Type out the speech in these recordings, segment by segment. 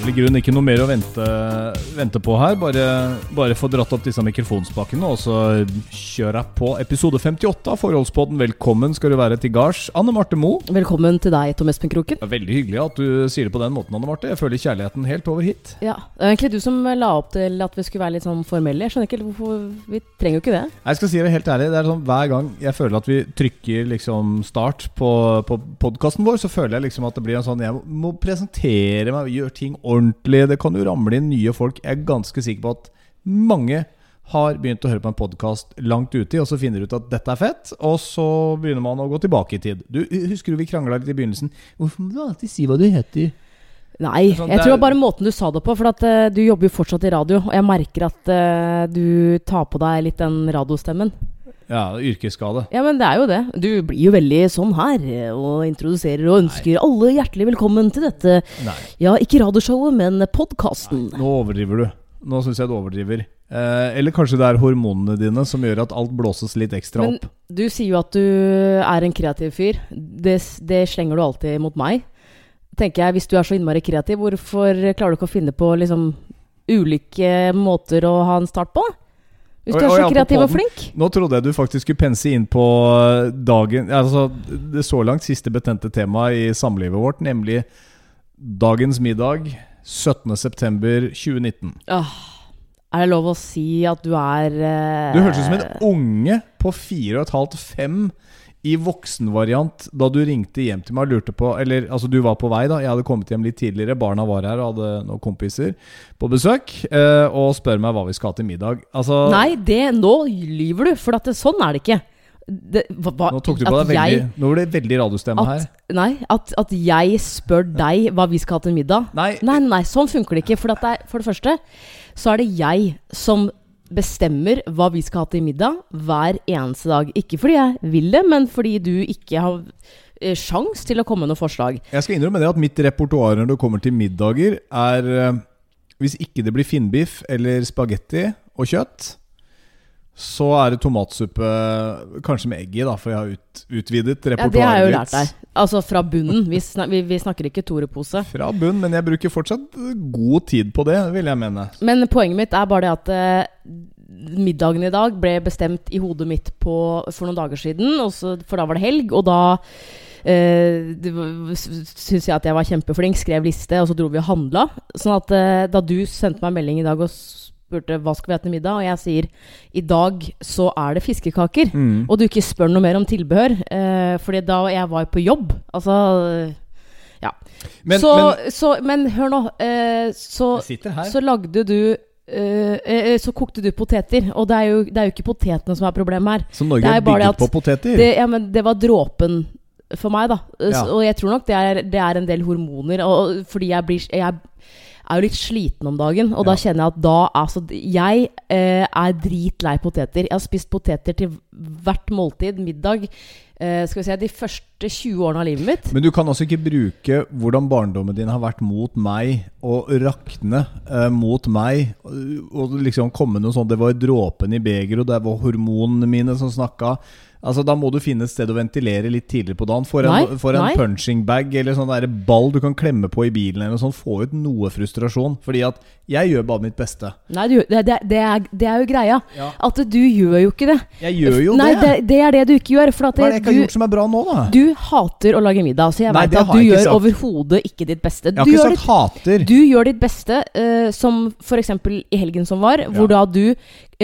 vel i grunnen ikke noe mer å vente, vente på her. Bare, bare få dratt opp disse mikrofonspakene, og så kjører jeg på episode 58 av Forholdspodden. Velkommen skal du være til gards. Anne Marte Moe. Velkommen til deg, Tom Espen Kroken. Det veldig hyggelig at du sier det på den måten, Anne Marte. Jeg føler kjærligheten helt over hit. Ja, Det er egentlig du som la opp til at vi skulle være litt sånn formelle. Jeg skjønner ikke hvorfor Vi trenger jo ikke det. Jeg skal si det helt ærlig. Det er sånn Hver gang jeg føler at vi trykker liksom start på, på podkasten vår, så føler jeg liksom at det blir en sånn Jeg må presentere meg, gjøre ting ordentlig. Det kan jo ramle inn nye folk. Jeg er ganske sikker på at mange har begynt å høre på en podkast langt uti, og så finner du ut at dette er fett, og så begynner man å gå tilbake i tid. Du Husker du vi krangla litt i begynnelsen? Hvorfor må du alltid si hva du heter? Nei, Sånn, jeg tror bare måten du sa det på. For at uh, du jobber jo fortsatt i radio, og jeg merker at uh, du tar på deg litt den radiostemmen. Ja, yrkesskade. Ja, men det er jo det. Du blir jo veldig sånn her, og introduserer og ønsker alle hjertelig velkommen til dette. Nei. Ja, ikke radioshowet, men podkasten. Nå overdriver du. Nå syns jeg du overdriver. Eh, eller kanskje det er hormonene dine som gjør at alt blåses litt ekstra Men opp. du sier jo at du er en kreativ fyr. Det, det slenger du alltid mot meg. Tenker jeg, Hvis du er så innmari kreativ, hvorfor klarer du ikke å finne på liksom ulike måter å ha en start på? Hvis du er så kreativ og flink. Nå trodde jeg du faktisk skulle pense inn på eh, dagen Altså det så langt siste betente temaet i samlivet vårt, nemlig dagens middag 17.9.2019. Åh, er det lov å si at du er eh, Du hørtes ut som en unge på fire og et halvt, fem i voksenvariant da du ringte hjem til meg og lurte på Eller altså, du var på vei, da. Jeg hadde kommet hjem litt tidligere. Barna var her og hadde noen kompiser på besøk. Eh, og spør meg hva vi skal ha til middag. Altså Nei, det, nå lyver du, for det, sånn er det ikke. Det, hva, Nå tok du på deg veldig jeg- Nå ble det veldig radiostemme her. Nei, at, at jeg spør deg hva vi skal ha til middag. Nei, Nei, nei, sånn funker det ikke. For, det er, for det første så er det jeg som bestemmer hva vi skal ha til middag hver eneste dag. Ikke fordi jeg vil det, men fordi du ikke har eh, sjans til å komme med noe forslag. Jeg skal innrømme det at mitt repertoar når det kommer til middager, er eh, Hvis ikke det blir finnbiff eller spagetti og kjøtt, så er det tomatsuppe, kanskje med egg i, da, for jeg har ut, utvidet Ja, repertoaret Det har jeg jo lært deg. Altså fra bunnen. Vi, snak, vi, vi snakker ikke Tore-pose. Fra bunn, men jeg bruker fortsatt god tid på det, vil jeg mene. Men poenget mitt er bare det at eh, middagen i dag ble bestemt i hodet mitt på, for noen dager siden, også, for da var det helg, og da eh, syns jeg at jeg var kjempeflink, skrev liste, og så dro vi og handla. Sånn at eh, da du sendte meg melding i dag og spurte hva skal vi ha til middag, og jeg sier i dag så er det fiskekaker, Mm. og du ikke spør noe mer om tilbehør, eh, fordi da jeg var på jobb Altså ja. Men, så, men så, men hør nå. Eh, så så lagde du eh, eh, Så kokte du poteter. Og det er, jo, det er jo ikke potetene som er problemet her. Så Norge det er er bygget at på poteter? Det, ja, men det var dråpen for meg, da. Ja. Og jeg tror nok det er, det er en del hormoner. Og, fordi jeg blir Jeg er jo litt sliten om dagen, og da kjenner jeg at da Altså, jeg eh, er dritlei poteter. Jeg har spist poteter til hvert måltid, middag, eh, skal vi si de første 20 årene av livet mitt. Men du kan altså ikke bruke hvordan barndommen din har vært mot meg, og rakne eh, mot meg, og, og liksom komme noe sånt Det var dråpen i begeret, og det var hormonene mine som snakka. Altså Da må du finne et sted å ventilere litt tidligere på dagen. For en, for en punching bag eller sånn der ball du kan klemme på i bilen, eller sånn, få ut noe frustrasjon. Fordi at jeg gjør bare mitt beste. Nei, du, det, det, er, det er jo greia. Ja. At du gjør jo ikke det. Jeg gjør jo Nei, det. det. Det er det du ikke gjør. For at Hva er det jeg ikke har du, gjort som er bra nå, da? du hater å lage middag. Så jeg veit at du gjør overhodet ikke ditt beste. Jeg har Du ikke sagt hater. du gjør ditt beste, uh, som f.eks. i helgen som var, hvor da du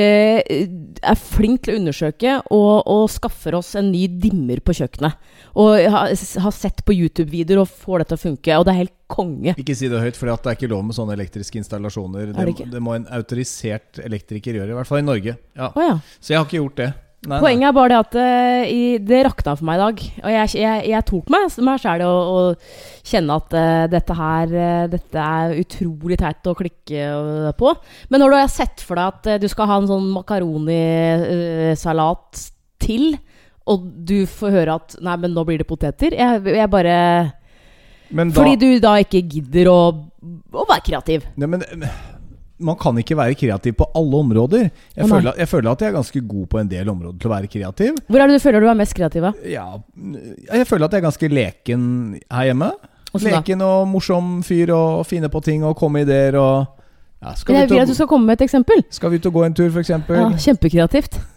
er flink til å undersøke og, og skaffer oss en ny dimmer på kjøkkenet. Og har, har sett på YouTube-videoer og får det til å funke. Og det er helt konge. Ikke si det høyt, for det er ikke lov med sånne elektriske installasjoner. det Det, det må en autorisert elektriker gjøre, i hvert fall i Norge. Ja. Oh, ja. Så jeg har ikke gjort det. Nei, Poenget er bare det at uh, i, det rakna for meg i dag. Og jeg, jeg, jeg tok meg, meg sjæl å, å kjenne at uh, dette her uh, Dette er utrolig teit å klikke på. Men når du har sett for deg at du skal ha en sånn makaronisalat til, og du får høre at Nei, men nå blir det poteter. Jeg, jeg bare da, Fordi du da ikke gidder å, å være kreativ. Nei, men, man kan ikke være kreativ på alle områder. Jeg, oh, føler, jeg føler at jeg er ganske god på en del områder til å være kreativ. Hvor er det du føler du er mest kreativ? da? Ja, jeg føler at jeg er ganske leken her hjemme. Da? Leken og morsom fyr og finne på ting og komme ideer og ja, Jeg vil at du skal komme med et eksempel. skal vi ut og gå en tur, f.eks.? Ja,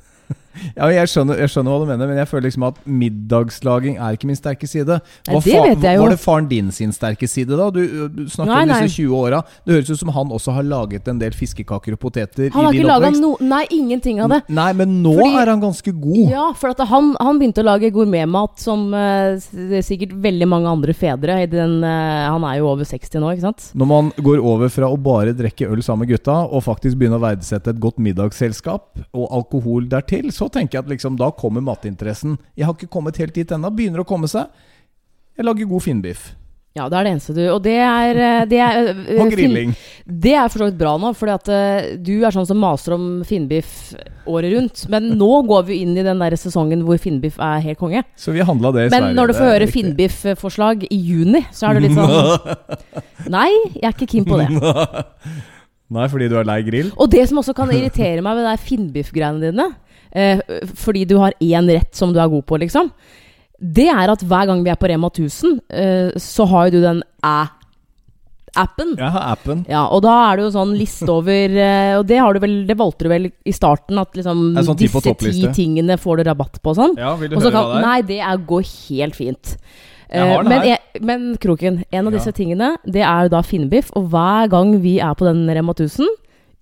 Ja. jeg, skjønner, jeg skjønner hva du mener, men jeg føler liksom at middagslaging er ikke min sterke side. Var det vet jeg jo. Var det faren din sin sterke side, da? Du, du snakker Nei, om disse 20 åra. Det høres ut som han også har laget en del fiskekaker og poteter Han har ikke laga noe, no... Nei, ingenting av det. Nei, men nå Fordi- er han ganske god. Ja, for at han, han begynte å lage gourmetmat som uh, det er sikkert veldig mange andre fedre. I den, uh, han er jo over 60 nå, ikke sant? Når man går over fra å bare drikke øl sammen med gutta, og faktisk begynner å verdsette et godt middagsselskap og alkohol dertil, så tenker jeg at liksom da kommer matinteressen. Jeg har ikke kommet helt dit ennå. Begynner å komme seg. Jeg lager god finnbiff. Ja, det er det eneste du Og det er, eh, det er eh, Og fin- grilling. Det er for så vidt bra nå, fordi at eh, du er sånn som maser om finnbiff året rundt. Men nå går vi inn i den der sesongen hvor finnbiff er helt konge. Så vi handla det i Sverige. Men når du får høre finnbiff-forslag i juni, så er du litt sånn Nei, jeg er ikke keen på det. Nei, fordi du er lei grill? Og det som også kan irritere meg med de finnbiff-greiene dine, eh, fordi du har én rett som du er god på, liksom, det er at hver gang vi er på Rema 1000, eh, så har jo du den æ-appen. Jeg har appen. Ja, og da er det jo sånn liste over eh, Og det har du vel Det valgte du vel i starten, at liksom sånn disse ti tingene får du rabatt på og sånn. Ja, vil du Og så høre kan hva det er? Nei, det er, går helt fint. Jeg har Eh, den men, her. jeg, men Kroken, en av Ja. disse tingene, det er da finnbiff. Og hver gang vi er på den Rema 1000,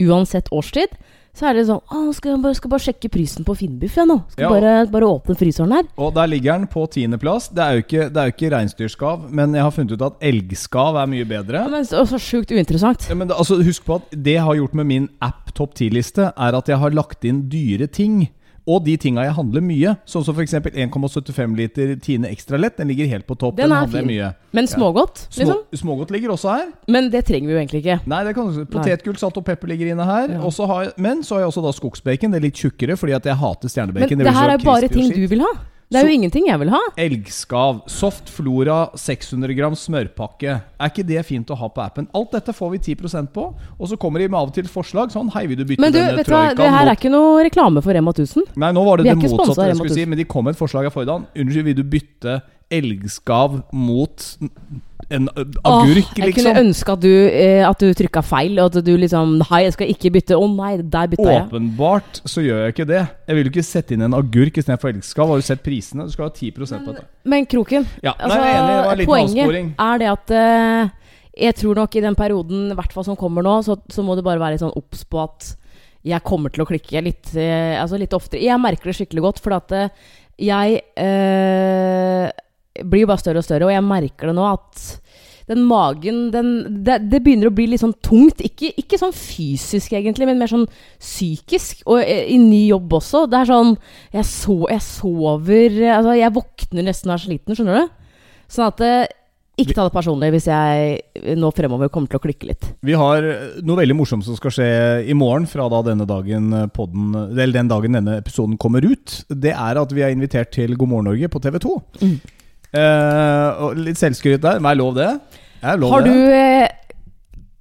uansett årstid, så er det sånn Å, skal jeg bare, skal bare sjekke prisen på finnbiff, jeg nå. Skal Ja. bare, bare åpne fryseren her. Og der ligger den på tiendeplass. Det er jo ikke, det er jo ikke reinsdyrskav, men jeg har funnet ut at elgskav er mye bedre. Men så, så sjukt uinteressant. Ja, men altså, husk på at det jeg har gjort med min app topp 10-liste, er at jeg har lagt inn dyre ting. Og de tinga jeg handler mye, sånn som f.eks. 1,75 liter Tine Extra Lett. Den ligger helt på topp. Den er fin. mye. Men smågodt, Ja. liksom. Smågodt ligger også her. Men det trenger vi jo egentlig ikke. Nei, det kan du Potetgull, salt og pepper ligger inne her. Ja. Har men så har jeg også da skogsbacon. Det er litt tjukkere, fordi at jeg hater Men det, det her er jo bare ting du vil ha. Det er jo ingenting jeg vil ha. Elgskav, Soft Flora 600 gram smørpakke. Er ikke det fint å ha på appen? Alt dette får vi 10% på. Og så kommer de med av og til forslag. Sånn, hei, vil du bytte Men du, denne vet hva, det her er ikke noe reklame for Rema 1000. Nei, nå var det Vi det motsatte jeg skulle si, men de kom med et forslag av forhånd. Unnskyld, vil du bytte elgskav mot en agurk, agurk, jeg liksom? kunne ønske at du, eh, at du trykka feil, og at du liksom Nei, jeg skal ikke bytte. Å nei, der bytta jeg. Åpenbart så gjør jeg ikke det. Jeg vil jo ikke sette inn en agurk istedenfor elgskav. Har du sett prisene? Du skal ha 10% på dette. Men Kroken, Ja, altså, nei, enig, det var en poenget avsporing. er det at eh, jeg tror nok i den perioden i hvert fall som kommer nå, så, så må du bare være litt sånn obs på at jeg kommer til å klikke litt, eh, altså litt oftere. Jeg merker det skikkelig godt, for at eh, jeg eh, blir jo bare større og større, og jeg merker det nå at den magen den, det, det begynner å bli litt sånn tungt. Ikke, ikke sånn fysisk, egentlig, men mer sånn psykisk. Og eh, i ny jobb også. Det er sånn Jeg, so, jeg sover Altså, jeg våkner nesten og er sliten, skjønner du? Sånn at eh, Ikke ta det personlig hvis jeg nå fremover kommer til å klikke litt. Vi har noe veldig morsomt som skal skje i morgen, fra da denne dagen podden, eller den dagen denne episoden kommer ut. Det er at vi er invitert til God morgen Norge på TV 2. Mm. Eh, og litt selvskryt der. Men jeg lov det? Jeg lov Har du eh,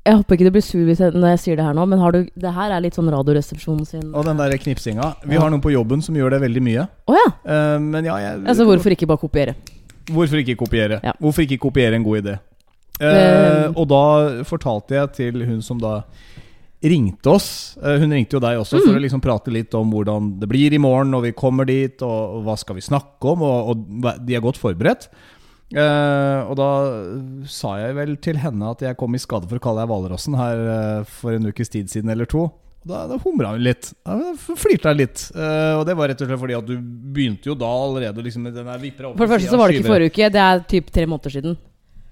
Jeg håper ikke du blir sur når jeg sier det her nå, men har du Det her er litt sånn Radioresepsjonen sin Og den der knipsinga. Vi har noen på jobben som gjør det veldig mye. Oh, ja! Eh, men ja, jeg, Altså hvorfor ikke bare kopiere? Hvorfor ikke kopiere? Ja. Hvorfor ikke kopiere en god idé? Eh, Eh, og da fortalte jeg til hun som da ringte oss eh, Hun ringte jo deg også Mm. for å liksom prate litt om hvordan det blir i morgen når vi kommer dit, og, og hva skal vi snakke om, og, og de er godt forberedt. Uh, og da sa jeg vel til henne at jeg kom i skade for å kalle deg Hvalrossen her uh, for en ukes tid siden eller to. Og Da, da humra hun litt. Jeg litt. Uh, og det var rett og slett fordi at du begynte jo da allerede liksom, For det første så var det ikke forrige uke, det er typ tre måneder siden.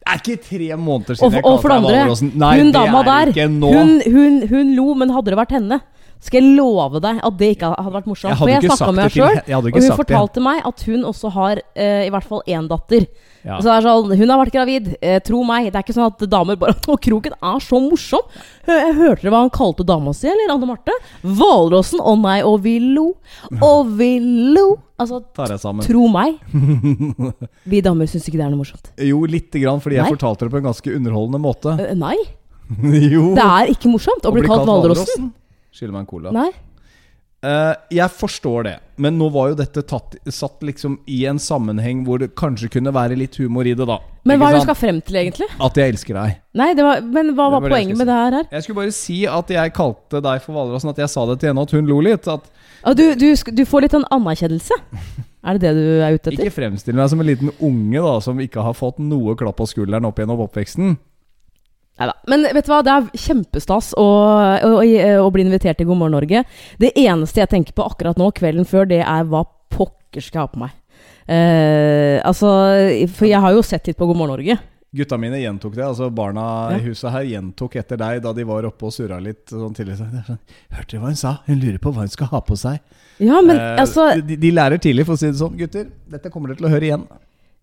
Det er ikke tre måneder siden jeg og det kalte deg andre, Nei, hun det dama er der, ikke nå. hun, hun, hun lo, men hadde det vært henne, skal jeg love deg at det ikke hadde vært morsomt. Jeg For jeg snakka med henne sjøl, jeg og hun fortalte det. meg at hun også har eh, i hvert fall én datter. Ja. Så det er sånn, Hun har vært gravid. Eh, tro meg, det er ikke sånn at damer bare Og Kroken er så morsom! Jeg hørte dere hva han kalte dama si, eller Anne Marte? Hvalrossen. Å nei, og vi lo. Og vi lo. Altså, jeg tro meg. Vi damer syns ikke det er noe morsomt. Jo, lite grann, fordi jeg Nei. fortalte det på en ganske underholdende måte. Uh, nei, jo. det er ikke morsomt å bli kalt hvalrossen. Skylder meg en cola. Nei. Uh, jeg forstår det. Men nå var jo dette tatt, satt liksom i en sammenheng hvor det kanskje kunne være litt humor i det, da. Men hva er det du skal frem til, egentlig? At jeg elsker deg. Nei, det var, men hva var var poenget med det her? Jeg skulle bare si at jeg kalte deg for Hvalrossen. At jeg sa det til henne, at hun lo litt. At Ah, du, du, du får litt sånn anerkjennelse. Er det det du er ute etter? Ikke fremstill meg som en liten unge da som ikke har fått noe klapp på skulderen opp gjennom oppveksten. Neida. Men vet du hva, det er kjempestas å, å, å, å bli invitert til God morgen Norge. Det eneste jeg tenker på akkurat nå, kvelden før, det er hva pokker skal jeg ha på meg. Eh, altså, for jeg har jo sett litt på God morgen Norge. Gutta mine gjentok det. altså Barna Ja. i huset her gjentok etter deg da de var oppe og surra litt. Sånn tidlig, sånn, Hørte dere hva hun sa? Hun lurer på hva hun skal ha på seg. Ja, men Eh, altså de, de lærer tidlig, for å si det sånn. Gutter, dette kommer dere til å høre igjen.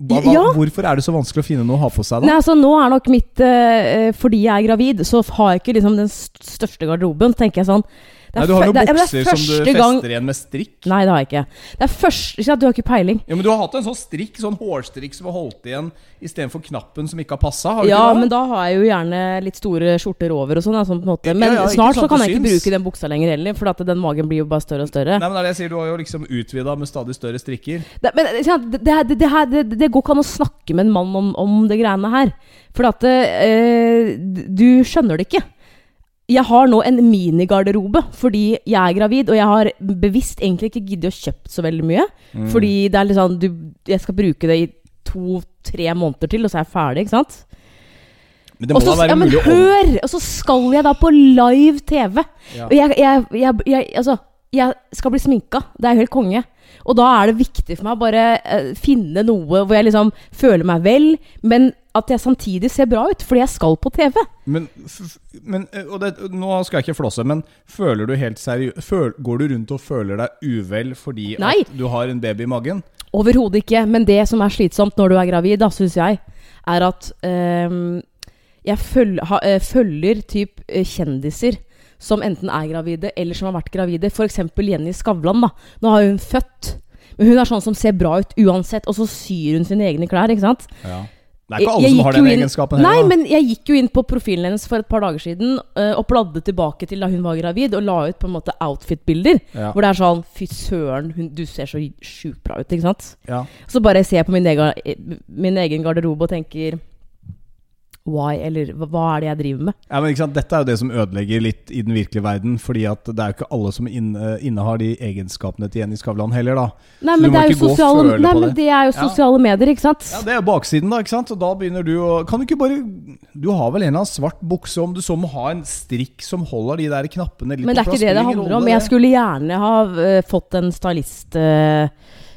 Hva, hva, Ja. Hvorfor er det så vanskelig å finne noe å ha på seg, da? Nei, altså Nå er nok mitt uh, Fordi jeg er gravid, så har jeg ikke liksom den største garderoben. tenker jeg sånn Nei, du har jo er- er bukser som du fester gang- igjen med strikk. Nei, det har jeg ikke. Det er først, ikke sant, Du har ikke peiling. Ja, Men du har hatt en sånn strikk, sånn hårstrikk som har holdt igjen istedenfor knappen som ikke har passa? Har Ja, men da har jeg jo gjerne litt store skjorter over og sånn. Altså, på en måte. Ja, Men ja, snart så kan jeg ikke bruke den buksa lenger heller, for at den magen blir jo bare større og større. Nei, men det er det jeg sier, Du har jo liksom utvida med stadig større strikker. Det, men det, det, det, her- det, går ikke an å snakke med en mann om, om det greiene her. For at eh, du skjønner det ikke. Jeg har nå en minigarderobe fordi jeg er gravid, og jeg har bevisst egentlig ikke giddet å kjøpt så veldig mye. Mm. Fordi det er litt sånn du, Jeg skal bruke det i to-tre måneder til, og så er jeg ferdig. ikke sant? Men det må Også, da være ja, men mulig hør! Og så skal jeg da på live TV. Ja. Og jeg, jeg, jeg, jeg, altså, jeg skal bli sminka. Det er jo helt konge. Og da er det viktig for meg å bare uh, finne noe hvor jeg liksom føler meg vel, men at jeg samtidig ser bra ut, fordi jeg skal på TV. Men, men eh, og det, Nå skal jeg ikke flåse, men føler du helt seriøst Går du rundt og føler deg uvel fordi Nei. at du har en baby i magen? Overhodet ikke. Men det som er slitsomt når du er gravid, da, syns jeg, er at ehm, jeg følger, ha, eh, følger typ kjendiser som enten er gravide eller som har vært gravide. F.eks. Jenny Skavlan. da. Nå har hun født. Men hun er sånn som ser bra ut uansett, og så syr hun sine egne klær. ikke sant? Ja. Det er ikke alle Jeg som har den inn- egenskapen Nei, heller. da. men jeg gikk jo inn på profilen hennes for et par dager siden uh, og bladde tilbake til da hun var gravid, og la ut på en måte outfit-bilder. Ja. Hvor det er sånn Fy søren, hun, du ser så sjukt bra ut, ikke sant? Ja. Så bare ser jeg på min egen, min egen garderobe og tenker Why? Eller hva, er det jeg driver med? Ja, men ikke sant? Dette er jo det som ødelegger litt i den virkelige verden. Fordi at det er jo ikke alle som innehar de egenskapene til Jenny Skavlan heller, da. Nei, men det er sosiale, nei, men det. det er jo Ja. sosiale medier, ikke sant? Ja, Det er jo baksiden, da. ikke sant? Og da begynner du å Kan du ikke bare Du har vel en eller annen svart bukse, om du så må ha en strikk som holder de der knappene litt Men det er ikke det det handler om. Jeg skulle gjerne ha uh, fått en stylist øh,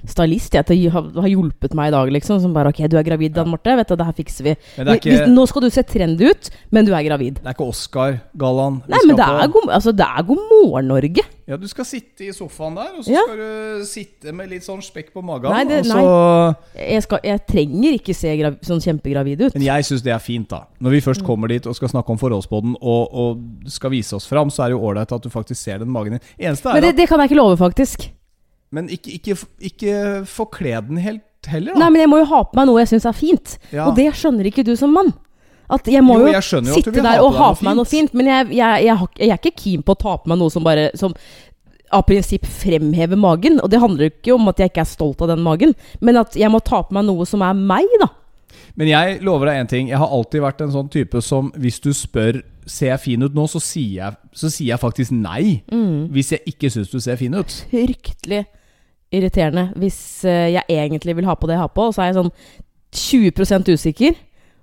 Stylist jeg, til å ha, hjulpet meg i dag, liksom. Som bare Ok, du er gravid, Dan Marte. Vet du, det her fikser vi. Ikke, Nå skal du se trendy ut, men du er gravid. det er ikke Oscar-gallaen. Nei, men det er, god, altså, det er God morgen, Norge. Ja, du skal sitte i sofaen der, og så Ja. skal du sitte med litt sånn spekk på magen. Nei, det- så Jeg, skal, jeg trenger ikke se grav, sånn kjempegravid ut. Men jeg syns det er fint, da. Når vi først Mm. kommer dit og skal snakke om forholdsbåten og, og skal vise oss fram, så er det jo ålreit at du faktisk ser den magen din. Eneste er Men det, det kan jeg ikke love, faktisk. Men ikke, ikke, ikke forkle den helt heller, da. Nei, men jeg må jo ha på meg noe jeg syns er fint. Ja. Og det skjønner ikke du som mann. At jeg må Jo, jo, jeg jo sitte der og ha på meg noe fint. men jeg, jeg, jeg, er ikke keen på å ta på meg noe som bare som av prinsipp fremhever magen. Og det handler ikke om at jeg ikke er stolt av den magen, men at jeg må ta på meg noe som er meg, da. Men jeg lover deg én ting. Jeg har alltid vært en sånn type som hvis du spør Ser jeg fin ut nå, så sier jeg, så sier jeg faktisk nei. Mm. Hvis jeg ikke syns du ser fin ut. Fryktelig irriterende hvis eh, jeg egentlig vil ha på det jeg har på, og så er jeg sånn 20% usikker,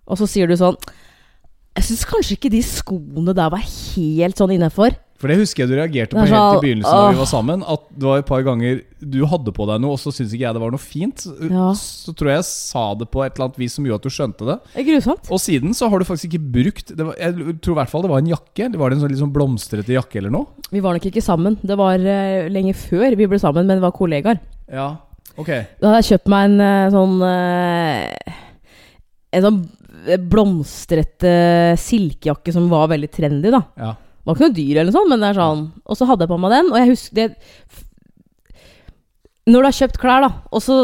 og så sier du sånn Jeg syns kanskje ikke de skoene der var helt sånn innafor. For det husker jeg du reagerte på helt i begynnelsen da vi var sammen. At det var et par ganger du hadde på deg noe, og så syntes ikke jeg det var noe fint. Ja. Så tror jeg jeg sa det på et eller annet vis som gjorde at du skjønte det. Grusomt. Og siden så har du faktisk ikke brukt det var, Jeg tror i hvert fall det var en jakke. Det var det en sånn sånn blomstrete jakke eller noe? Vi var nok ikke sammen. Det var uh, lenge før vi ble sammen, men det var kollegaer. Ja, ok Da hadde jeg kjøpt meg en uh, sånn uh, En sånn blomstrete silkejakke som var veldig trendy, da. Ja. Det var ikke noe dyr eller noe sånt, men det er sånn Og så hadde jeg på meg den, og jeg husker det Når du har kjøpt klær, da, og så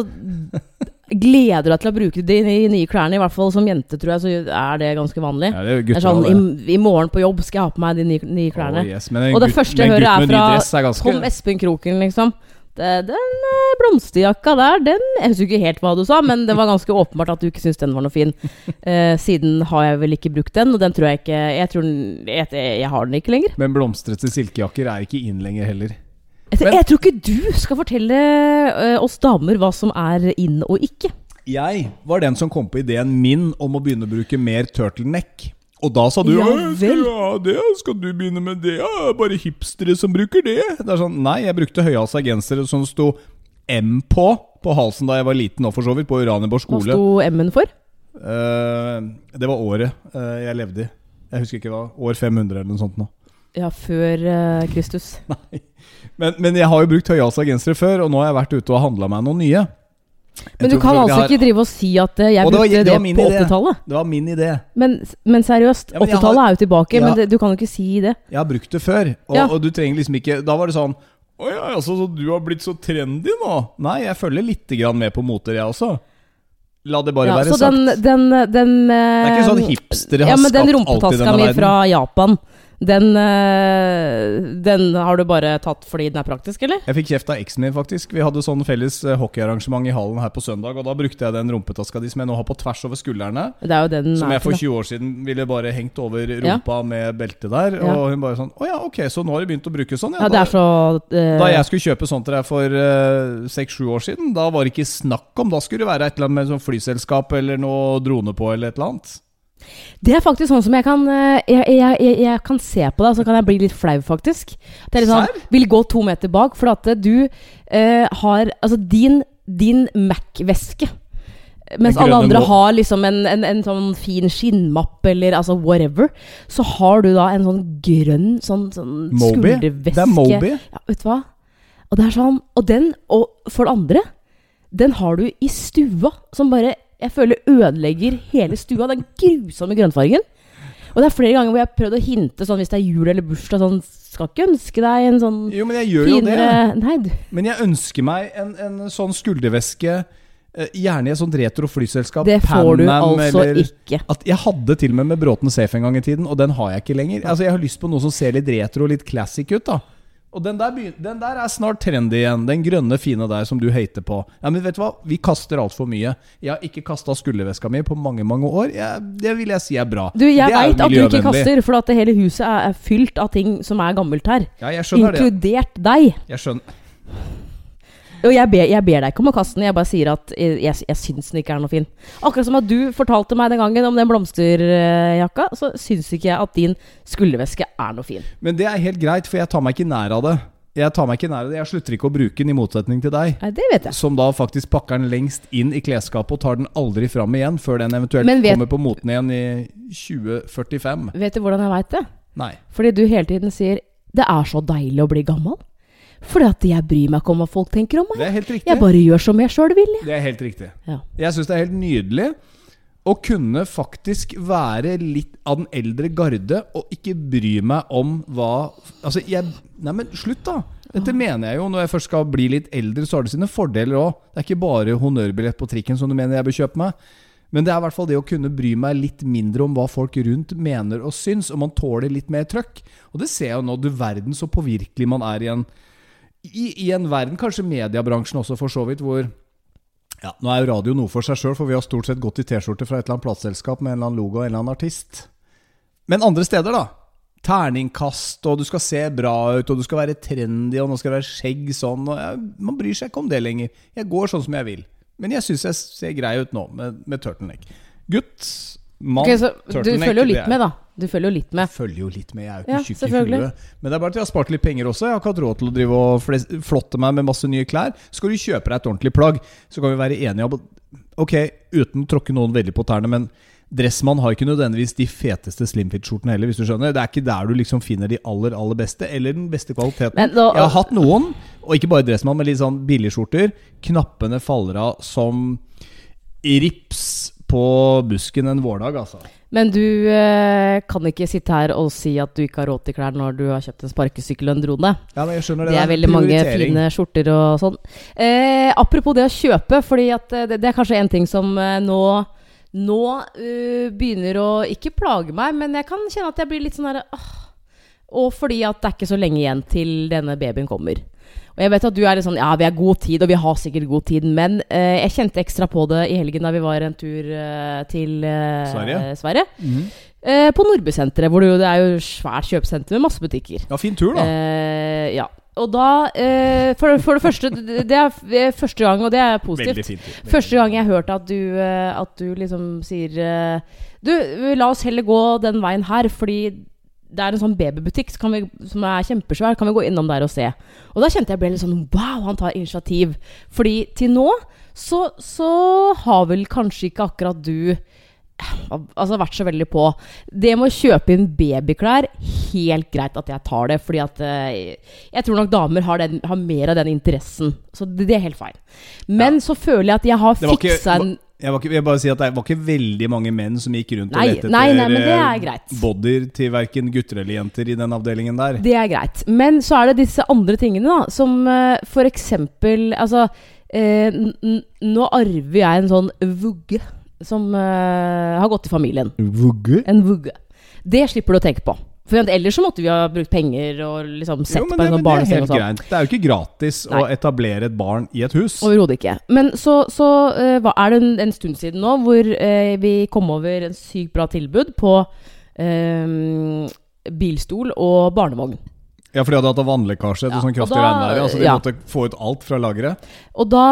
gleder du deg til å bruke de nye klærne, i hvert fall som jente, tror jeg, så er det ganske vanlig. ja, det er Det gutter er sånn, i, I morgen på jobb skal jeg ha på meg de nye, nye klærne. Oh, yes. Og det gutt- første jeg hører er fra Tom Espen Kroken, liksom. Eh, den eh, blomsterjakka der, den Jeg husker ikke helt hva du sa, men det var ganske åpenbart at du ikke syntes den var noe fin. Eh, siden har jeg vel ikke brukt den, og den tror jeg ikke Jeg tror jeg, jeg har den ikke lenger. Men blomstrete silkejakker er ikke inn lenger heller. Jeg, Men- jeg tror ikke du skal fortelle eh, oss damer hva som er inn og ikke. Jeg var den som kom på ideen min om å begynne å bruke mer turtleneck. Og da sa du Ja «Å, skal vel. du det? Skal du begynne med det? Ja, bare hipstere som bruker det. Det er sånn, Nei, jeg brukte høyhalsa gensere som sto M på på halsen da jeg var liten, og for så vidt, på Uranienborg Hva skole. sto M-en for? Uh, det var året uh, jeg levde i. Jeg husker ikke hva. År 500 eller noe sånt nå. Ja, før uh, Kristus. Men, men jeg har jo brukt høyhalsa gensere før, og nå har jeg vært ute og handla meg noen nye. Men du kan altså har- ikke drive og si at eh, jeg brukte det det det, på idé. 80-tallet. Det var min idé. Men, men seriøst, ja, 80-tallet har- er jo tilbake, Ja. men det, du kan jo ikke si det. Jeg har brukt det før, og, Ja. og du trenger liksom ikke Da var det sånn Å ja, altså, så du har blitt så trendy nå? Nei, jeg følger litt grann med på moter, jeg også. La det bare Ja, være så sagt. den, den, den det er ikke sånn hipstere har ja, men den skapt alt i rumpetaska denne mi verden. fra Japan, den, eh, den har du bare tatt fordi den er praktisk, eller? Jeg fikk kjeft av eksen min, faktisk. Vi hadde sånn felles eh, hockeyarrangement i hallen her på søndag, og da brukte jeg den rumpetaska di som jeg nå har på tvers over skuldrene. Det jo den Som jeg for 20 år siden ville bare hengt over rumpa med belte der. Ja. Og hun bare sånn Å ja, ok, så nå har du begynt å bruke sånn, Ja, det er så uh... Da jeg skulle kjøpe sånn til deg for seks-sju år siden, da var det ikke snakk om Da skulle det være et eller annet med sånn flyselskap eller noe drone på, eller et eller annet. Det er faktisk sånn som jeg kan eh, Jeg, jeg, jeg, jeg kan se på deg, så kan jeg bli litt flau, faktisk. Det er litt sånn, Vil gå to meter bak, for at du eh, har Altså, din, din Mac-veske mens alle andre har liksom en, en, en sånn fin skinnmappe eller altså whatever, så har du da en sånn grønn sånn, sånn skulderveske. Det er Moby. Ja, vet du hva? Og det er sånn Og den, og for det andre, den har du i stua, som bare jeg føler ødelegger hele stua. Den grusomme grønnfargen. Og det er flere ganger hvor jeg har prøvd å hinte sånn hvis det er jul eller bursdag sånn Skal ikke ønske deg en sånn Jo, men jeg gjør jo det. Nei, du. Men jeg ønsker meg en, en sånn skulderveske, eh, gjerne i et sånt retro flyselskap. Det får du altså ikke. At jeg hadde til og med med Bråten Safe en gang i tiden, og den har jeg ikke lenger. Altså Jeg har lyst på noe som ser litt retro og litt classic ut. da Og den der, den der er snart trendy igjen. Den grønne, fine der som du hater på. Ja, Men vet du hva? Vi kaster altfor mye. Jeg har ikke kasta skulderveska mi på mange mange år. Jeg, det vil jeg si er bra. Du, jeg Det veit at du ikke kaster, for at det hele huset er, er fylt av ting som er gammelt her. Ja, jeg skjønner det. Inkludert deg. Jeg skjønner Og jeg ber, jeg ber deg ikke om å kaste den, jeg bare sier at jeg, jeg, syns den ikke er noe fin. Akkurat som at du fortalte meg den gangen om den blomsterjakka, så syns ikke jeg at din skulderveske er noe fin. Men det er helt greit, for jeg tar meg ikke nær av det. Jeg tar meg ikke nær av det Jeg slutter ikke å bruke den, i motsetning til deg. Nei, det vet jeg. Som da faktisk pakker den lengst inn i klesskapet og tar den aldri fram igjen før den eventuelt vet- kommer på moten igjen i 2045. Vet du hvordan jeg veit det? Nei. Fordi du hele tiden sier 'det er så deilig å bli gammel'. Fordi at jeg bryr meg ikke om hva folk tenker om meg. Det er helt riktig. Jeg bare gjør som jeg sjøl vil. jeg. Det er helt riktig. Ja. Jeg syns det er helt nydelig å kunne faktisk være litt av den eldre garde og ikke bry meg om hva Altså, jeg Nei, men slutt, da! Dette mener jeg jo. Når jeg først skal bli litt eldre, så har det sine fordeler òg. Det er ikke bare honnørbillett på trikken som du mener jeg bør kjøpe meg. Men det er i hvert fall det å kunne bry meg litt mindre om hva folk rundt mener og syns, og man tåler litt mer trøkk. Og det ser jeg jo nå, du verden så påvirkelig man er i en i, I en verden, kanskje mediebransjen også for så vidt, hvor ja, Nå er jo radio noe for seg sjøl, for vi har stort sett gått i T-skjorte fra et eller annet plateselskap med en eller annen logo og en eller annen artist. Men andre steder, da. Terningkast, og du skal se bra ut, og du skal være trendy, og nå skal det være skjegg sånn. Og jeg, man bryr seg ikke om det lenger. Jeg går sånn som jeg vil. Men jeg syns jeg ser grei ut nå, med, med turtleneck. Gutt, mann, okay, turtleneck du følger jo litt med, da. Du følger jo litt med. jeg følger jo litt med. Jeg er jo Ja, ikke tjukk i huet. Men det er bare at jeg har spart litt penger også. Jeg har ikke hatt råd til å drive og flotte meg med masse nye klær. Skal du kjøpe deg et ordentlig plagg, så kan vi være enige om Ok, uten å tråkke noen veldig på tærne, men Dressmann har ikke nødvendigvis de feteste slimfit-skjortene heller, hvis du skjønner. Det er ikke der du liksom finner de aller, aller beste, eller den beste kvaliteten. Da- jeg har hatt noen, og ikke bare Dressmann, men litt sånn billigskjorter. Knappene faller av som rips på busken en vårdag, altså. Men du eh, kan ikke sitte her og si at du ikke har råd til klær når du har kjøpt en sparkesykkel og en drone. Ja, men jeg skjønner det. Det er veldig mange fine skjorter og sånn. Eh, apropos det å kjøpe, fordi at eh, det, det er kanskje en ting som eh, nå Nå uh, begynner å ikke plage meg, men jeg kan kjenne at jeg blir litt sånn herre åh. Og fordi at det er ikke så lenge igjen til denne babyen kommer. Og jeg vet at du er litt sånn Ja, vi har god tid, og vi har sikkert god tid, men eh, jeg kjente ekstra på det i helgen da vi var en tur eh, til eh, Sverige. Sverige. Eh, på Nordbysenteret, hvor det, jo, det er jo svært kjøpesenter med masse butikker. Ja, fin tur, da. Eh, ja. Og da eh, for, for det første Det er første gang, og det er positivt. Veldig fin tur. Veldig Første gang jeg hørte at du, at du liksom sier Du, la oss heller gå den veien her, fordi det er en sånn babybutikk så kan vi, som er kjempesvær. Kan vi gå innom der og se? Og da kjente jeg ble litt sånn Wow, han tar initiativ. Fordi til nå så, så har vel kanskje ikke akkurat du Altså vært så veldig på. Det med å kjøpe inn babyklær, helt greit at jeg tar det. Fordi at eh, jeg tror nok damer har, den, har mer av den interessen. Så det, det er helt feil. Men så føler jeg at jeg har fiksa en Jeg, var ikke, jeg bare si at Det var ikke veldig mange menn som gikk rundt Nei, og lette nei, nei, det eh, er bodyer til verken gutter eller jenter i den avdelingen der. Det er greit. Men så er det disse andre tingene, da. Som eh, for eksempel Altså, eh, n nå arver jeg en sånn vugge som eh, har gått i familien. Vugge? En vugge. Det slipper du å tenke på. For ellers så måtte vi ha brukt penger og liksom sett Jo, på en sånn det er barneseng helt sånn. greit. Det er jo ikke gratis å etablere et barn i et hus. Overhodet ikke. Men så, så uh, er det en, en stund siden nå hvor uh, vi kom over en sykt bra tilbud på uh, bilstol og barnevogn. Ja, for de hadde hatt vannlekkasje etter Ja, sånn kraftig regnvær. Altså de ja. måtte få ut alt fra lageret. Og da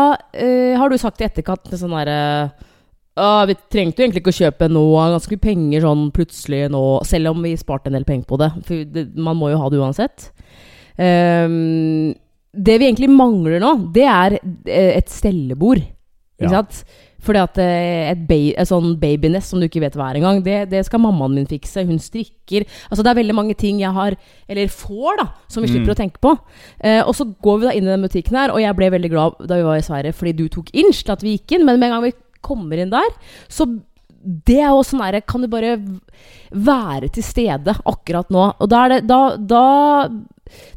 har du sagt i etterkant sånn derre «Å, Vi trengte jo egentlig ikke å kjøpe noe ganske mye penger sånn plutselig nå, selv om vi sparte en del penger på det. For det, man må jo ha det uansett. Um, det vi egentlig mangler nå, det er eh, et stellebord. Ikke Ja. sant? Fordi at eh, et, ba et sånn babynest som du ikke vet hva er engang, det, det skal mammaen min fikse. Hun strikker. Altså Det er veldig mange ting jeg har, eller får, da, som vi slipper Mm. å tenke på. Eh, og så går vi da inn i den butikken her, og jeg ble veldig glad da vi var i Sverige fordi du tok inch til at vi gikk inn. Men med en gang vi kommer inn der, så det er jo sånn derre Kan du bare være til stede akkurat nå? Og da det Da, da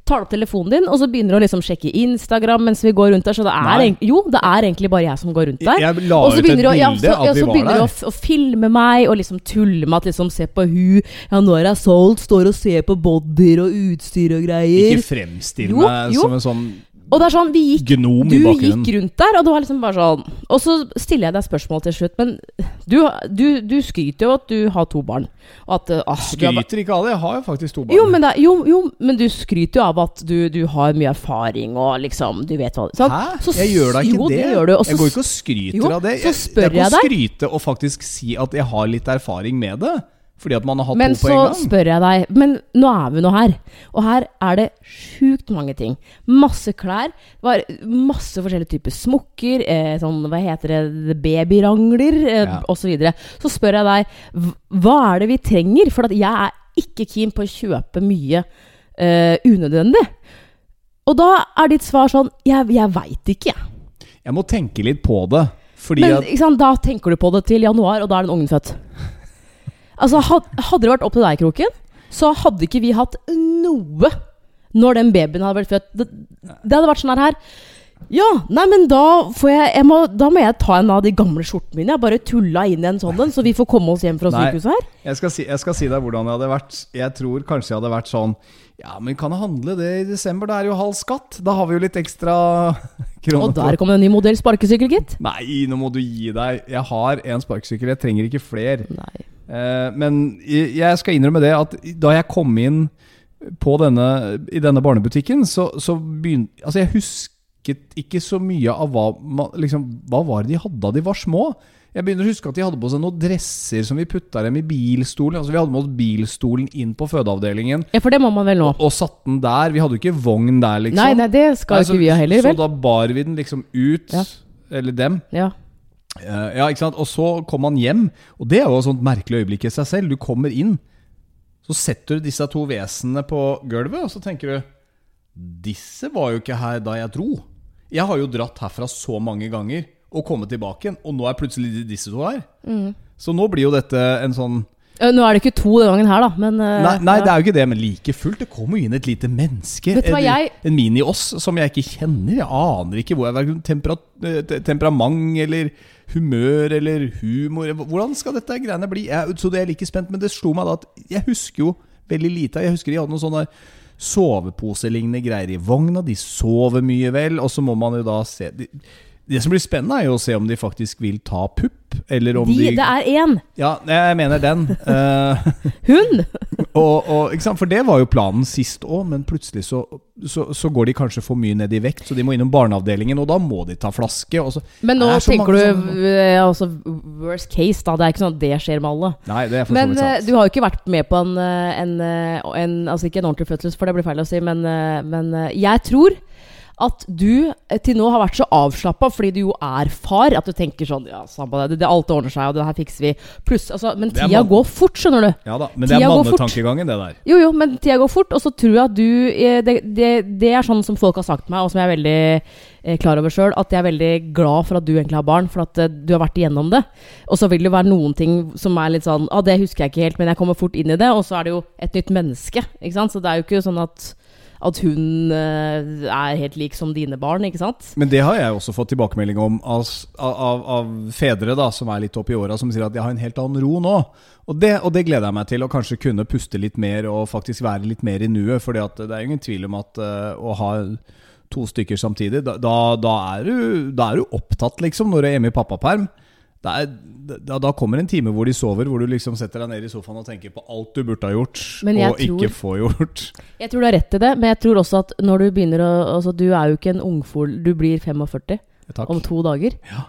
tar du opp telefonen din, og så begynner du å liksom sjekke Instagram mens vi går rundt der. Så det er, en, jo, det er egentlig bare jeg som går rundt der. Jeg la Og så ut et å- ja, bilde så, ja, vi så begynner du å, å filme meg og liksom tulle med at liksom Se på hun Ja, nå er jeg solgt, står og ser på bodyer og utstyr og greier. Ikke fremstill meg som en sånn Og det er sånn, vi gikk gnom Du i bakgrunnen. gikk rundt der, og det var liksom bare sånn Og så stiller jeg deg spørsmål til slutt, men du, du, du skryter jo at du har to barn. Og at ah, du har- Skryter ikke av det. Jeg har jo faktisk to barn. jo men, det, jo, jo, men du skryter jo av at du, du har mye erfaring og liksom Du vet hva sånn. Hæ? Så- jeg gjør da ikke jo, det. det gjør du. Og jeg går ikke og skryter Jo, av det. så spør jeg, er jeg kan skryte og faktisk si at jeg har litt erfaring med det. Fordi at man har hatt Men to på en gang. Men så spør jeg deg Men nå er vi nå her. Og her er det sjukt mange ting. Masse klær. Var masse forskjellige typer smokker. Eh, sånn, hva heter det Babyrangler, eh, Ja. osv. Så, så spør jeg deg Hva er det vi trenger? For jeg er ikke keen på å kjøpe mye eh, unødvendig. Og da er ditt svar sånn Jeg, jeg veit ikke, jeg. Jeg må tenke litt på det. Fordi Men at sant, da tenker du på det til januar, og da er den ungen født. Altså, Hadde det vært opp til deg, Kroken, så hadde ikke vi hatt noe når den babyen hadde vært født. Det, det hadde vært sånn her Ja, nei, men da får jeg, jeg må, Da må jeg ta en av de gamle skjortene mine. Jeg bare tulla inn i en sånn en, så vi får komme oss hjem fra Nei. sykehuset her. jeg skal, si, jeg skal si deg hvordan det hadde vært. Jeg tror kanskje jeg hadde vært sånn Ja, men kan jeg handle det i desember? Det er jo halv skatt. Da har vi jo litt ekstra kroner Og der kom det en ny modell sparkesykkel, gitt. Nei, nå må du gi deg. Jeg har en sparkesykkel, jeg trenger ikke flere. Nei. Eh, men jeg skal innrømme det at da jeg kom inn på denne, i denne barnebutikken, så, så begynte Altså, jeg husket ikke så mye av hva liksom, Hva var det de hadde da de var små? Jeg begynner å huske at de hadde på seg noen dresser som vi putta dem i bilstolen. Altså Vi hadde med oss bilstolen inn på fødeavdelingen Ja, for det må man vel nå. og satt den der. Vi hadde jo ikke vogn der, liksom. Nei, nei, det skal Nei, så, ikke vi ha heller, vel. Så da bar vi den liksom ut. Ja. Eller dem. Ja. Eh, Ja, ikke sant? Og så kom han hjem, og det er jo et sånt merkelig øyeblikk i seg selv. Du kommer inn, så setter du disse to vesenene på gulvet, og så tenker du Disse var jo ikke her da jeg dro. Jeg har jo dratt herfra så mange ganger og kommet tilbake igjen, og nå er plutselig disse to her. Mm. Så nå blir jo dette en sånn Eh, Nå er det ikke to den gangen her, da, men eh, Nei, nei ja. det er jo ikke det, men like fullt. Det kommer jo inn et lite menneske. Jeg- en mini-oss som jeg ikke kjenner. Jeg aner ikke hvor jeg er. tempera, temperament eller humør eller humor Hvordan skal dette greiene bli? Jeg, så det er like spent, men det slo meg da at jeg husker jo veldig lite. Jeg husker de hadde noen sånne soveposelignende greier i vogna. De sover mye vel, og så må man jo da se de, Det som blir spennende, er jo å se om de faktisk vil ta pupp, eller om De, de, det er én! Ja, jeg mener den. Eh, Hun! og, og? For det var jo planen sist òg, men plutselig så, så, så går de kanskje for mye ned i vekt, så de må innom barneavdelingen, og da må de ta flaske. Så, Men nå er tenker du eh, altså, worst case, da. Det er ikke sånn at det skjer med alle. nei, det er for så vidt eh, sant. du har jo ikke vært med på en, eh, en, eh, en Altså ikke en ordentlig fødsel, for det blir feil å si, men, eh, men eh, jeg tror at du eh, til nå har vært så avslappa fordi du jo er far, at du tenker sånn Ja, samme det, det, alt ordner seg, og det her fikser vi. Pluss, altså, men er tida går fort, skjønner du. Ja da, men det er tida går fort. mannetankegangen, det der. Jo, jo, men tida går fort, og så tror jeg at du eh, Det, det, det er sånn som folk har sagt til meg, og som jeg er veldig eh, klar over sjøl, at jeg er veldig glad for at du egentlig har barn, for at du har vært igjennom det. Og så vil det være noen ting som er litt sånn ah, det husker jeg ikke helt, men jeg kommer fort inn i det, og så er det jo et nytt menneske, ikke sant. Så det er jo ikke sånn at at hun eh, er helt lik som dine barn, ikke sant? Men det har jeg også fått tilbakemelding om av, av, av fedre da, som er litt oppi åra, som sier at de har en helt annen ro nå. Og det, og det gleder jeg meg til, å kanskje kunne puste litt mer og faktisk være litt mer i nuet. For det er ingen tvil om at eh, å ha to stykker samtidig, da, da, da, er du, da er du opptatt, liksom, når du er hjemme i pappaperm. Er, da, da kommer en time hvor de sover, hvor du liksom setter deg ned i sofaen og tenker på alt du burde ha gjort, og tror, ikke få får gjort. Jeg tror du har rett i det, men jeg tror også at når du begynner å Altså, du er jo ikke en ungfol, du blir 45 Takk. om to dager. Ja.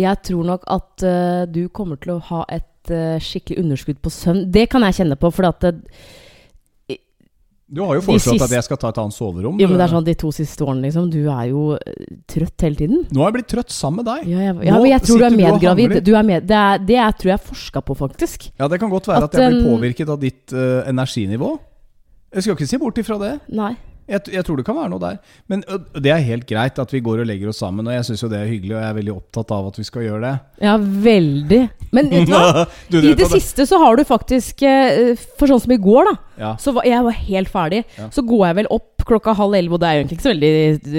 Jeg tror nok at uh, du kommer til å ha et uh, skikkelig underskudd på søvn. Det kan jeg kjenne på, for at det, Du har jo foreslått at jeg skal ta et annet soverom. jo, men det er sånn de to siste årene, liksom. Du er jo eh, trøtt hele tiden. Nå har jeg blitt trøtt sammen med deg. Ja, jeg, ja men jeg tror du er medgravid. Du er med, det, er, det er, tror jeg forska på, faktisk. Ja, det kan godt være At at, jeg blir påvirket av ditt uh, energinivå. Jeg skal ikke se bort ifra det. Nei. Jeg, jeg tror det kan være noe der. Men det er helt greit at vi går og legger oss sammen, og jeg syns jo det er hyggelig, og jeg er veldig opptatt av at vi skal gjøre det. Ja, veldig. Men vet du hva? Du, I det, det siste så har du faktisk eh, For sånn som i går, da. Ja. Så var, jeg var helt ferdig. Ja. Så går jeg vel opp klokka halv elleve, og det er jo egentlig ikke så veldig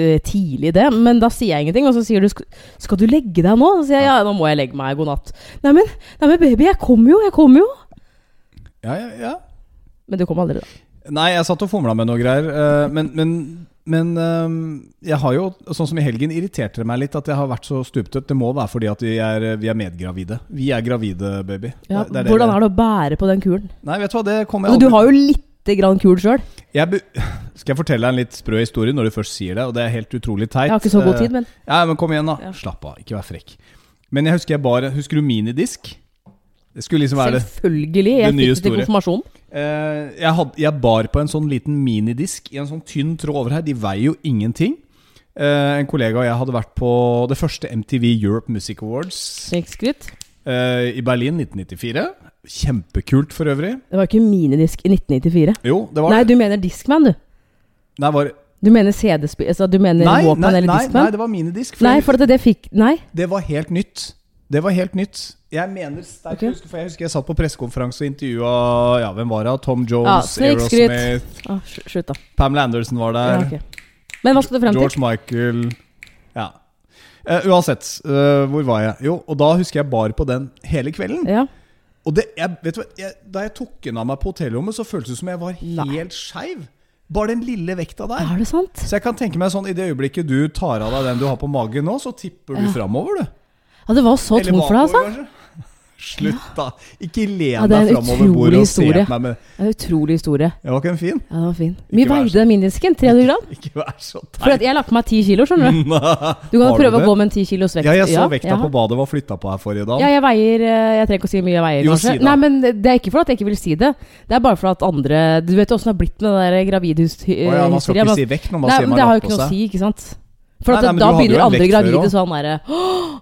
eh, tidlig, det. Men da sier jeg ingenting, og så sier du 'Skal du legge deg nå?' Så sier jeg ja, nå må jeg legge meg. God natt. Nei, men, nei, men baby, jeg kommer jo, jeg kommer jo. Ja, ja, ja. Men du kom aldri, da. Nei, jeg satt og fomla med noe greier. eh, men men, men jeg har jo, sånn som i helgen, irriterte det meg litt at jeg har vært så stuptøtt. Det må være fordi at vi er, vi er medgravide. Vi er gravide, baby. Ja, Det- det er det hvordan er det å bære på den kulen? Nei, vet du hva, det kommer jeg aldri du har jo lite grann kul sjøl. Skal jeg fortelle deg en litt sprø historie når du først sier det? Og det er helt utrolig teit. Jeg har ikke så god Eh, tid, men Ja, men kom igjen, da. Ja. Slapp av, ikke vær frekk. Men jeg husker jeg bare Husker du minidisk? Det skulle liksom være det. selvfølgelig. Jeg det nye fikk det til store. Eh, jeg, had, jeg bar på en sånn liten minidisk i en sånn tynn tråd over her. De veier jo ingenting. Eh, en kollega og jeg hadde vært på det første MTV Europe Music Awards Snikskryt. eh, i Berlin 1994. Kjempekult for øvrig. Det var ikke minidisk i 1994. Jo, det var Nei, du mener Discman, du. Nei, var, Du mener CD-spill Altså, du mener nei, Walkman nei, det var minidisk. for Nei, for det, det fikk Nei? Det var helt nytt. Det var helt nytt. Jeg mener sterkt okay. husker, For jeg husker jeg satt på pressekonferanse og intervjua ja, hvem var det? Tom Jones, Ja. Aerosmith, Ah, slutt, da. Pamela Anderson var der. Ja, okay. Men hva skal du frem til? George Michael Ja. Uh, uansett, uh, hvor var jeg? Jo, og da husker jeg bar på den hele kvelden. Ja. Og det, jeg, vet du hva, jeg, da jeg tok den av meg på hotellrommet, så føltes det som jeg var helt skeiv. Bare den lille vekta der. Er det sant? Så jeg kan tenke meg sånn, i det øyeblikket du tar av deg den du har på magen nå, så tipper du Ja. framover, du. Ja, det var så tungt for deg, altså? Slutt, da. Ikke len Ja, deg en framover bordet og se på meg med Det er en utrolig historie. Ja, var ikke den fin? Ja, den var fin. Mye veide den minidisken? 300 gram? Ikke vær så For at jeg har lagt på meg 10 kilo, skjønner du. Du kan Har prøve å gå med en 10 kilos vekt. Ja, jeg så vekta ja. på badet var flytta på her forrige dag. Ja, jeg veier eh, Jeg trenger ikke å si mye jeg veier, Jo, kanskje. si det. Nei, men Det er ikke for at jeg ikke vil si det. Det er bare for at andre Du vet jo åssen det har blitt med den der Å Oh, ja, man skal ikke si vekt når man Nei, sier men seg. det har har jo ikke noe å si, ikke sant? For Nei, nei, da begynner andre gravide sånn derre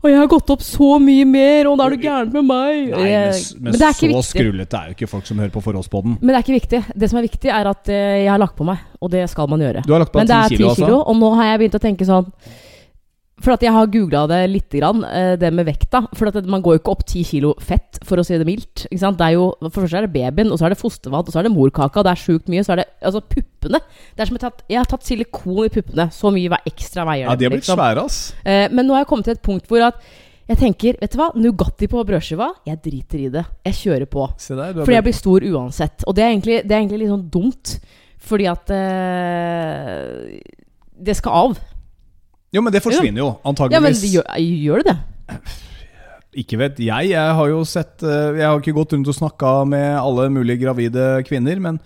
Å, jeg har gått opp så mye mer, og da er du gærent med meg. Nei, men, men, men, så skrullete er jo ikke folk som hører på Forholdspodden. Men det er ikke viktig. Det som er viktig, er at eh, jeg har lagt på meg, og det skal man gjøre. Du har lagt på Men det er 10 10 kilo, kilo, og nå har jeg begynt å tenke sånn For at jeg har googla det lite grann, eh, det med vekta. For at man går jo ikke opp 10 kilo fett, for å si det mildt. Ikke sant? Det er jo, for først er det babyen, og så er det fostervann, og så er det morkaka, og det er sjukt mye. Så er det altså puppene. Det er som jeg, tatt, jeg har tatt silikon i puppene. Så mye hver ekstra veier Ja, de har blitt liksom. svære, ass. Eh, men nå har jeg kommet til et punkt hvor at jeg tenker, vet du hva, Nugatti på brødskiva, jeg driter i det. Jeg kjører på. Se der, Fordi jeg blir stor uansett. Og det er egentlig, det er egentlig litt sånn dumt. Fordi at eh, det skal av. Jo, men det forsvinner jo, antageligvis. Ja, men gjør, gjør det det? Ikke vet jeg. Jeg har jo sett eh, Jeg har ikke gått rundt og snakka med alle mulige gravide kvinner, men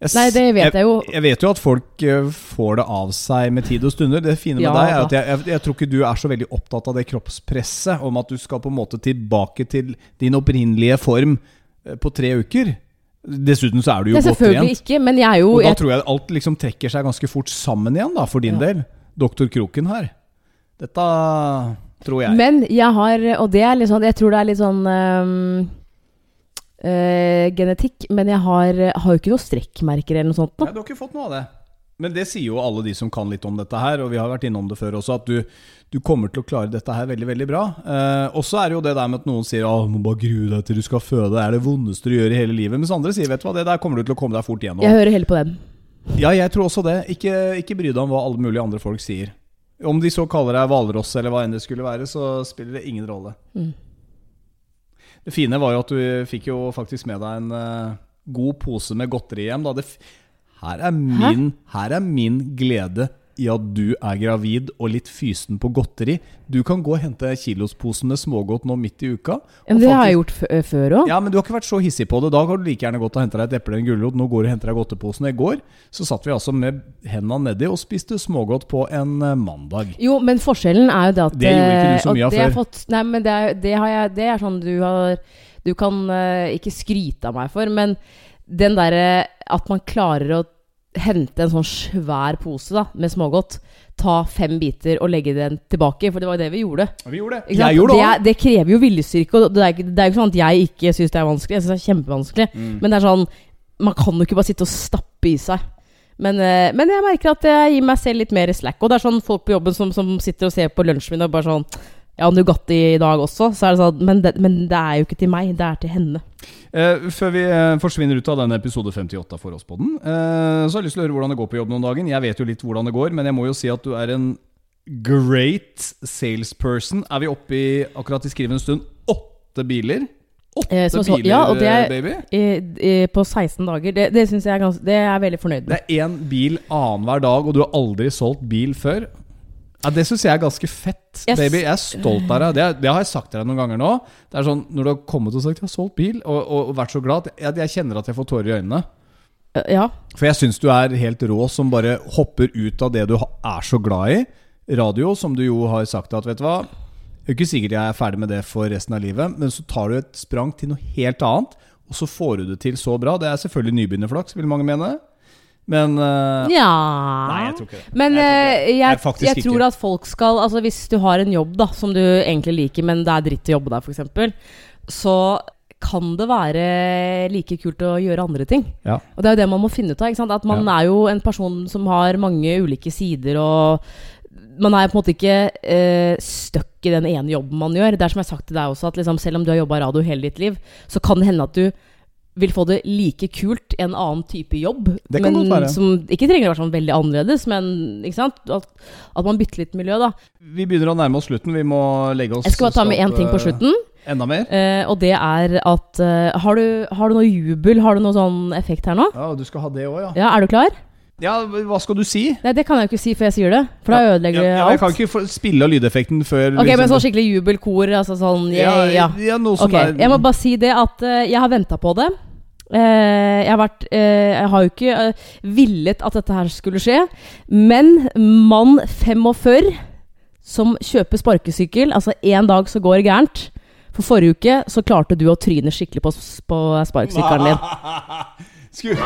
jeg, Nei, det vet jeg jo. Jeg vet jo at folk eh, får det av seg med tid og stunder. Det fine med Ja, deg er at jeg, jeg, jeg tror ikke du er så veldig opptatt av det kroppspresset om at du skal på en måte tilbake til din opprinnelige form eh, på tre uker. Dessuten så er du jo Det er selvfølgelig ikke, men jeg er jo Og da tror jeg alt liksom trekker seg ganske fort sammen igjen, da, for din Ja. del. Doktor Kroken her. Dette tror jeg. Men jeg har Og det er litt sånn Jeg tror det er litt sånn um, uh, genetikk, men jeg har, har jo ikke noe strekkmerker eller noe sånt. Nei, du har ikke fått noe av det. Men det sier jo alle de som kan litt om dette her, og vi har vært innom det før også, at du, du kommer til å klare dette her veldig, veldig bra. Eh, og så er det jo det der med at noen sier at du må bare grue deg til du skal føde, det er det vondeste du gjør i hele livet. Mens andre sier vet du hva, det der kommer du til å komme deg fort gjennom. Jeg hører heller på dem. Ja, jeg tror også det. Ikke, ikke bry deg om hva alle mulige andre folk sier. Om de så kaller deg hvalross eller hva enn det skulle være, så spiller det ingen rolle. Mm. Det fine var jo at du fikk jo faktisk med deg en uh, god pose med godteri hjem. Da. Det, her, er min, her er min glede i at du er gravid og litt fysen på godteri. Du kan gå og hente kilosposen med smågodt nå midt i uka. Men det har jeg gjort f før òg. ja, men du har ikke vært så hissig på det. Da har du like gjerne gått og henta deg et eple eller en gulrot. Nå går du og henter deg godteposen. I går så satt vi altså med hendene nedi og spiste smågodt på en eh, mandag. Jo, men forskjellen er jo det at Det gjorde ikke du så eh, mye av før. Fått, nei, men det er, det har jeg Det er sånn du har Du kan eh, ikke skryte av meg for, men den derre at man klarer å hente en sånn svær pose da med smågodt, ta fem biter og legge den tilbake, for det var jo det vi gjorde. Vi gjorde det. Jeg gjorde det, det er, det krever jo viljestyrke. Og det er, ikke- det er jo ikke sånn at jeg ikke syns det er vanskelig. Jeg syns det er kjempevanskelig. Mm. Men det er sånn Man kan jo ikke bare sitte og stappe i seg. Men, eh, men jeg merker at jeg gir meg selv litt mer slack. Og det er sånn folk på jobben som, som sitter og ser på lunsjen min og bare sånn Ja, Nugatti i dag også. Så er det sånn men det, men det er jo ikke til meg, det er til henne. Eh, før vi eh, forsvinner ut av denne episode 58 for oss på den, eh, så har jeg lyst til å høre hvordan det går på jobb noen dagen. Jeg vet jo litt hvordan det går, men jeg må jo si at du er en great salesperson. Er vi oppe i, akkurat i skrivende stund, åtte biler? Åtte Eh, som så- biler, ja, er- eh, baby? I, på 16 dager. Det, det syns jeg er ganske Det er jeg veldig fornøyd med. Det er én bil annenhver dag, og du har aldri solgt bil før. Ja, Det syns jeg er ganske fett, Yes. baby. Jeg er stolt av deg. Det, det har jeg sagt til deg noen ganger nå. Det er sånn, Når du har kommet og sagt 'jeg har solgt bil', og, og, og vært så glad at jeg, jeg kjenner at jeg får tårer i øynene. Ja. For jeg syns du er helt rå som bare hopper ut av det du er så glad i. Radio, som du jo har sagt at vet du hva Det er ikke sikkert jeg er ferdig med det for resten av livet, men så tar du et sprang til noe helt annet, og så får du det til så bra. Det er selvfølgelig nybegynnerflaks, vil mange mene. Men uh, ja Nei, jeg tror ikke det. Men Jeg tror eh, jeg, jeg tror at folk skal Altså Hvis du har en jobb da som du egentlig liker, men det er dritt å jobbe der, f.eks., så kan det være like kult å gjøre andre ting. Ja. Og det er jo det man må finne ut av. Ikke sant? At man Ja. er jo en person som har mange ulike sider, og man er på en måte ikke eh, stuck i den ene jobben man gjør. Det er som jeg har sagt til deg også, at liksom, selv om du har jobba radio hele ditt liv, så kan det hende at du vil få det like kult en annen type jobb. Det kan men godt være. Som ikke trenger å være sånn veldig annerledes, men ikke sant? At, at man bytter litt miljø, da. Vi begynner å nærme oss slutten. Vi må legge oss Jeg skal bare ta med én ting på eh, slutten. Enda mer? Eh, og det er at eh, har, du, har du noe jubel? Har du noe sånn effekt her nå? Ja, du skal ha det òg, ja. Ja, Er du klar? Ja, hva skal du si? Nei, det kan jeg jo ikke si før jeg sier det. For da ødelegger ja, ja, ja, Jeg kan ikke spille av lydeffekten før Ok, liksom- men sånn skikkelig jubelkor, altså sånn ja, yeah, ja. ja, noe som okay. er jeg må bare si det at uh, jeg har venta på det. Eh, jeg, har vært, eh, jeg har jo ikke eh, villet at dette her skulle skje. Men mann 45 som kjøper sparkesykkel, altså én dag så går det gærent. For forrige uke så klarte du å tryne skikkelig på, på sparkesykkelen din. Skulle...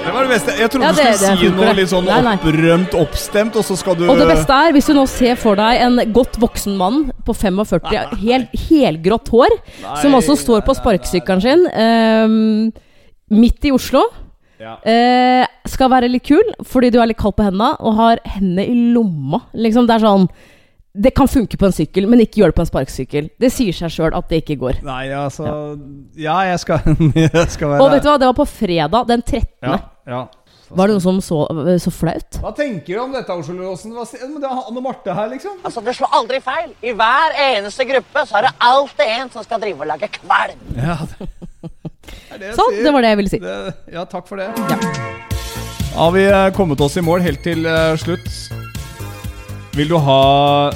Det var det beste. Jeg trodde Ja, du skulle det si noe litt sånn Nei, nei. opprømt, oppstemt, og så skal du Og det beste er, hvis du nå ser for deg en godt voksen mann på 45, helt, helgrått hår, som også står på sparkesykkelen sin um, midt i Oslo. Ja. uh, skal være litt kul fordi du er litt kald på hendene og har hendene i lomma. Liksom, det er sånn Det kan funke på en sykkel, men ikke gjør det på en sparkesykkel. Det sier seg sjøl at det ikke går. Nei, altså Ja, jeg skal, jeg skal være Og vet du hva, det var på fredag den 13. Ja, ja. Var det noe som så, så flaut? Hva tenker du om dette, Oslo Låsen? Det er Anne Marte her, liksom. Altså, Det slår aldri feil. I hver eneste gruppe så er det alltid en som skal drive og lage kvalm. Ja, det, det er det jeg Sånn, sier. det var det jeg ville si. Det, ja, takk for det. Ja. Har vi eh, kommet oss i mål helt til eh, slutt? Vil du ha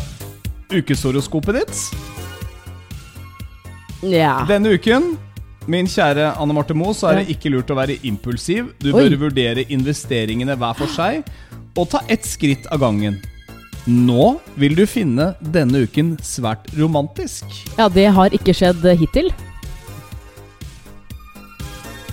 ukeshoroskopet ditt? Ja. Denne uken, min kjære Anne Marte Moe, så er det ikke lurt å være impulsiv. Du Oi. bør vurdere investeringene hver for seg, og ta ett skritt av gangen. Nå vil du finne denne uken svært romantisk. ja, det har ikke skjedd hittil.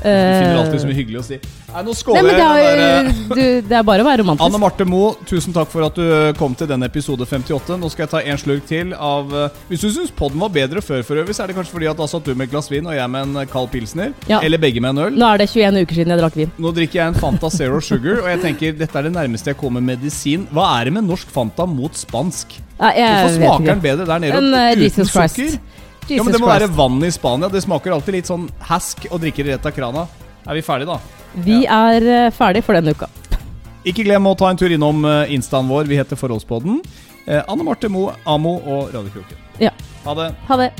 Du finner alltid så Eh, mye hyggelig å si. Nei, nå skåler men det, jeg. er, eh, du, det er bare å være romantisk. Anne Marte Moe, tusen takk for at du kom til denne episode 58. Nå skal jeg ta en slurk til av eh, Hvis du syns podden var bedre før, for øvrig, så er det kanskje fordi at da satt du med et glass vin og jeg med en kald pilsner. Ja. Eller begge med en øl. Nå er det 21 uker siden jeg drakk vin. Nå drikker jeg en Fanta Zero Sugar, og jeg tenker dette er det nærmeste jeg kommer medisin. Hva er det med norsk Fanta mot spansk? Ja, jeg Hvorfor vet smaker ikke. den bedre der nede En, eh, uten Jesus Christ. sukker? Ja, men Det må Christ. være vann i Spania. Det smaker alltid litt sånn hask å drikke rett av krana. Er vi ferdige, da? Vi er ferdige for denne uka. Ikke glem å ta en tur innom eh, instaen vår. Vi heter Forholdspodden. Eh, Anne Marte Moe, Amo og Radiokroken. Ja. Ha det. Ha det.